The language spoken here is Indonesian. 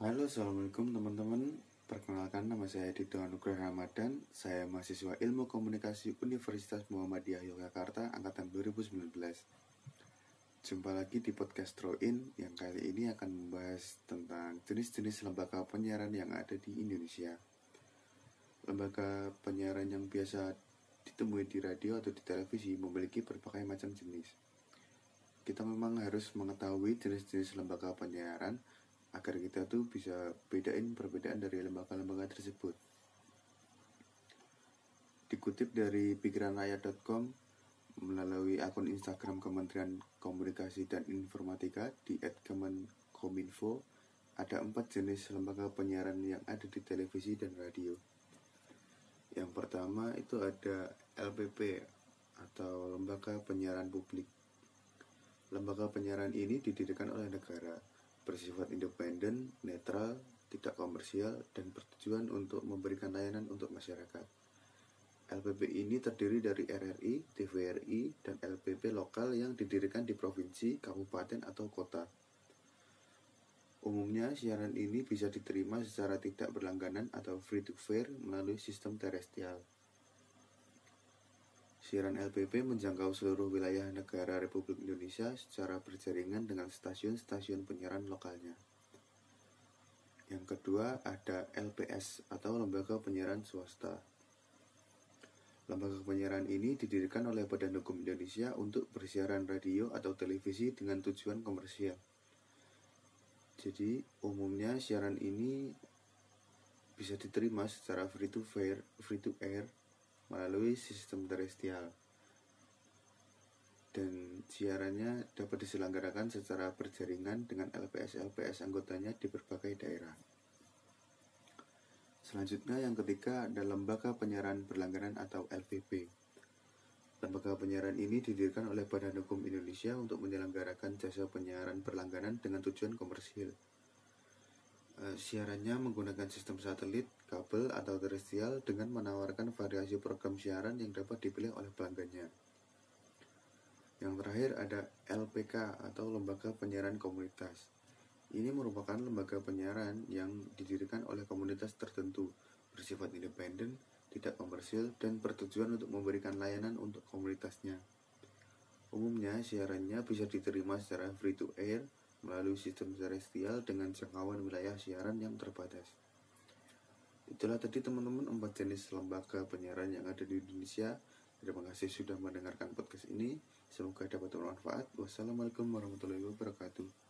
Halo, Assalamualaikum teman-teman. Perkenalkan nama saya Dito Anugrah Ramadan. Saya mahasiswa Ilmu Komunikasi Universitas Muhammadiyah Yogyakarta angkatan 2019. Jumpa lagi di podcast Troin yang kali ini akan membahas tentang jenis-jenis lembaga penyiaran yang ada di Indonesia. Lembaga penyiaran yang biasa ditemui di radio atau di televisi memiliki berbagai macam jenis. Kita memang harus mengetahui jenis-jenis lembaga penyiaran agar kita tuh bisa bedain perbedaan dari lembaga-lembaga tersebut. Dikutip dari pikiranraya.com melalui akun Instagram Kementerian Komunikasi dan Informatika di @kemenkominfo ada empat jenis lembaga penyiaran yang ada di televisi dan radio. Yang pertama itu ada LPP atau Lembaga Penyiaran Publik. Lembaga penyiaran ini didirikan oleh negara bersifat independen, netral, tidak komersial, dan bertujuan untuk memberikan layanan untuk masyarakat. LPP ini terdiri dari RRI, TVRI, dan LPP lokal yang didirikan di provinsi, kabupaten, atau kota. Umumnya, siaran ini bisa diterima secara tidak berlangganan atau free to fair melalui sistem terestrial. Siaran LPP menjangkau seluruh wilayah negara Republik Indonesia secara berjaringan dengan stasiun-stasiun penyiaran lokalnya. Yang kedua ada LPS atau Lembaga Penyiaran Swasta. Lembaga penyiaran ini didirikan oleh Badan Hukum Indonesia untuk bersiaran radio atau televisi dengan tujuan komersial. Jadi, umumnya siaran ini bisa diterima secara free to fair, free to air melalui sistem terestrial dan siarannya dapat diselenggarakan secara berjaringan dengan LPS-LPS anggotanya di berbagai daerah. Selanjutnya yang ketiga ada Lembaga Penyiaran Berlangganan atau LPB. Lembaga penyiaran ini didirikan oleh Badan Hukum Indonesia untuk menyelenggarakan jasa penyiaran berlangganan dengan tujuan komersil. Eh, siarannya menggunakan sistem satelit, kabel, atau terestrial dengan menawarkan variasi program siaran yang dapat dipilih oleh pelanggannya. Yang terakhir ada LPK atau Lembaga Penyiaran Komunitas. Ini merupakan lembaga penyiaran yang didirikan oleh komunitas tertentu, bersifat independen, tidak komersil, dan bertujuan untuk memberikan layanan untuk komunitasnya. Umumnya, siarannya bisa diterima secara free to air, melalui sistem terestrial dengan jangkauan wilayah siaran yang terbatas. Itulah tadi teman-teman empat jenis lembaga penyiaran yang ada di Indonesia. Terima kasih sudah mendengarkan podcast ini. Semoga dapat bermanfaat. Wassalamualaikum warahmatullahi wabarakatuh.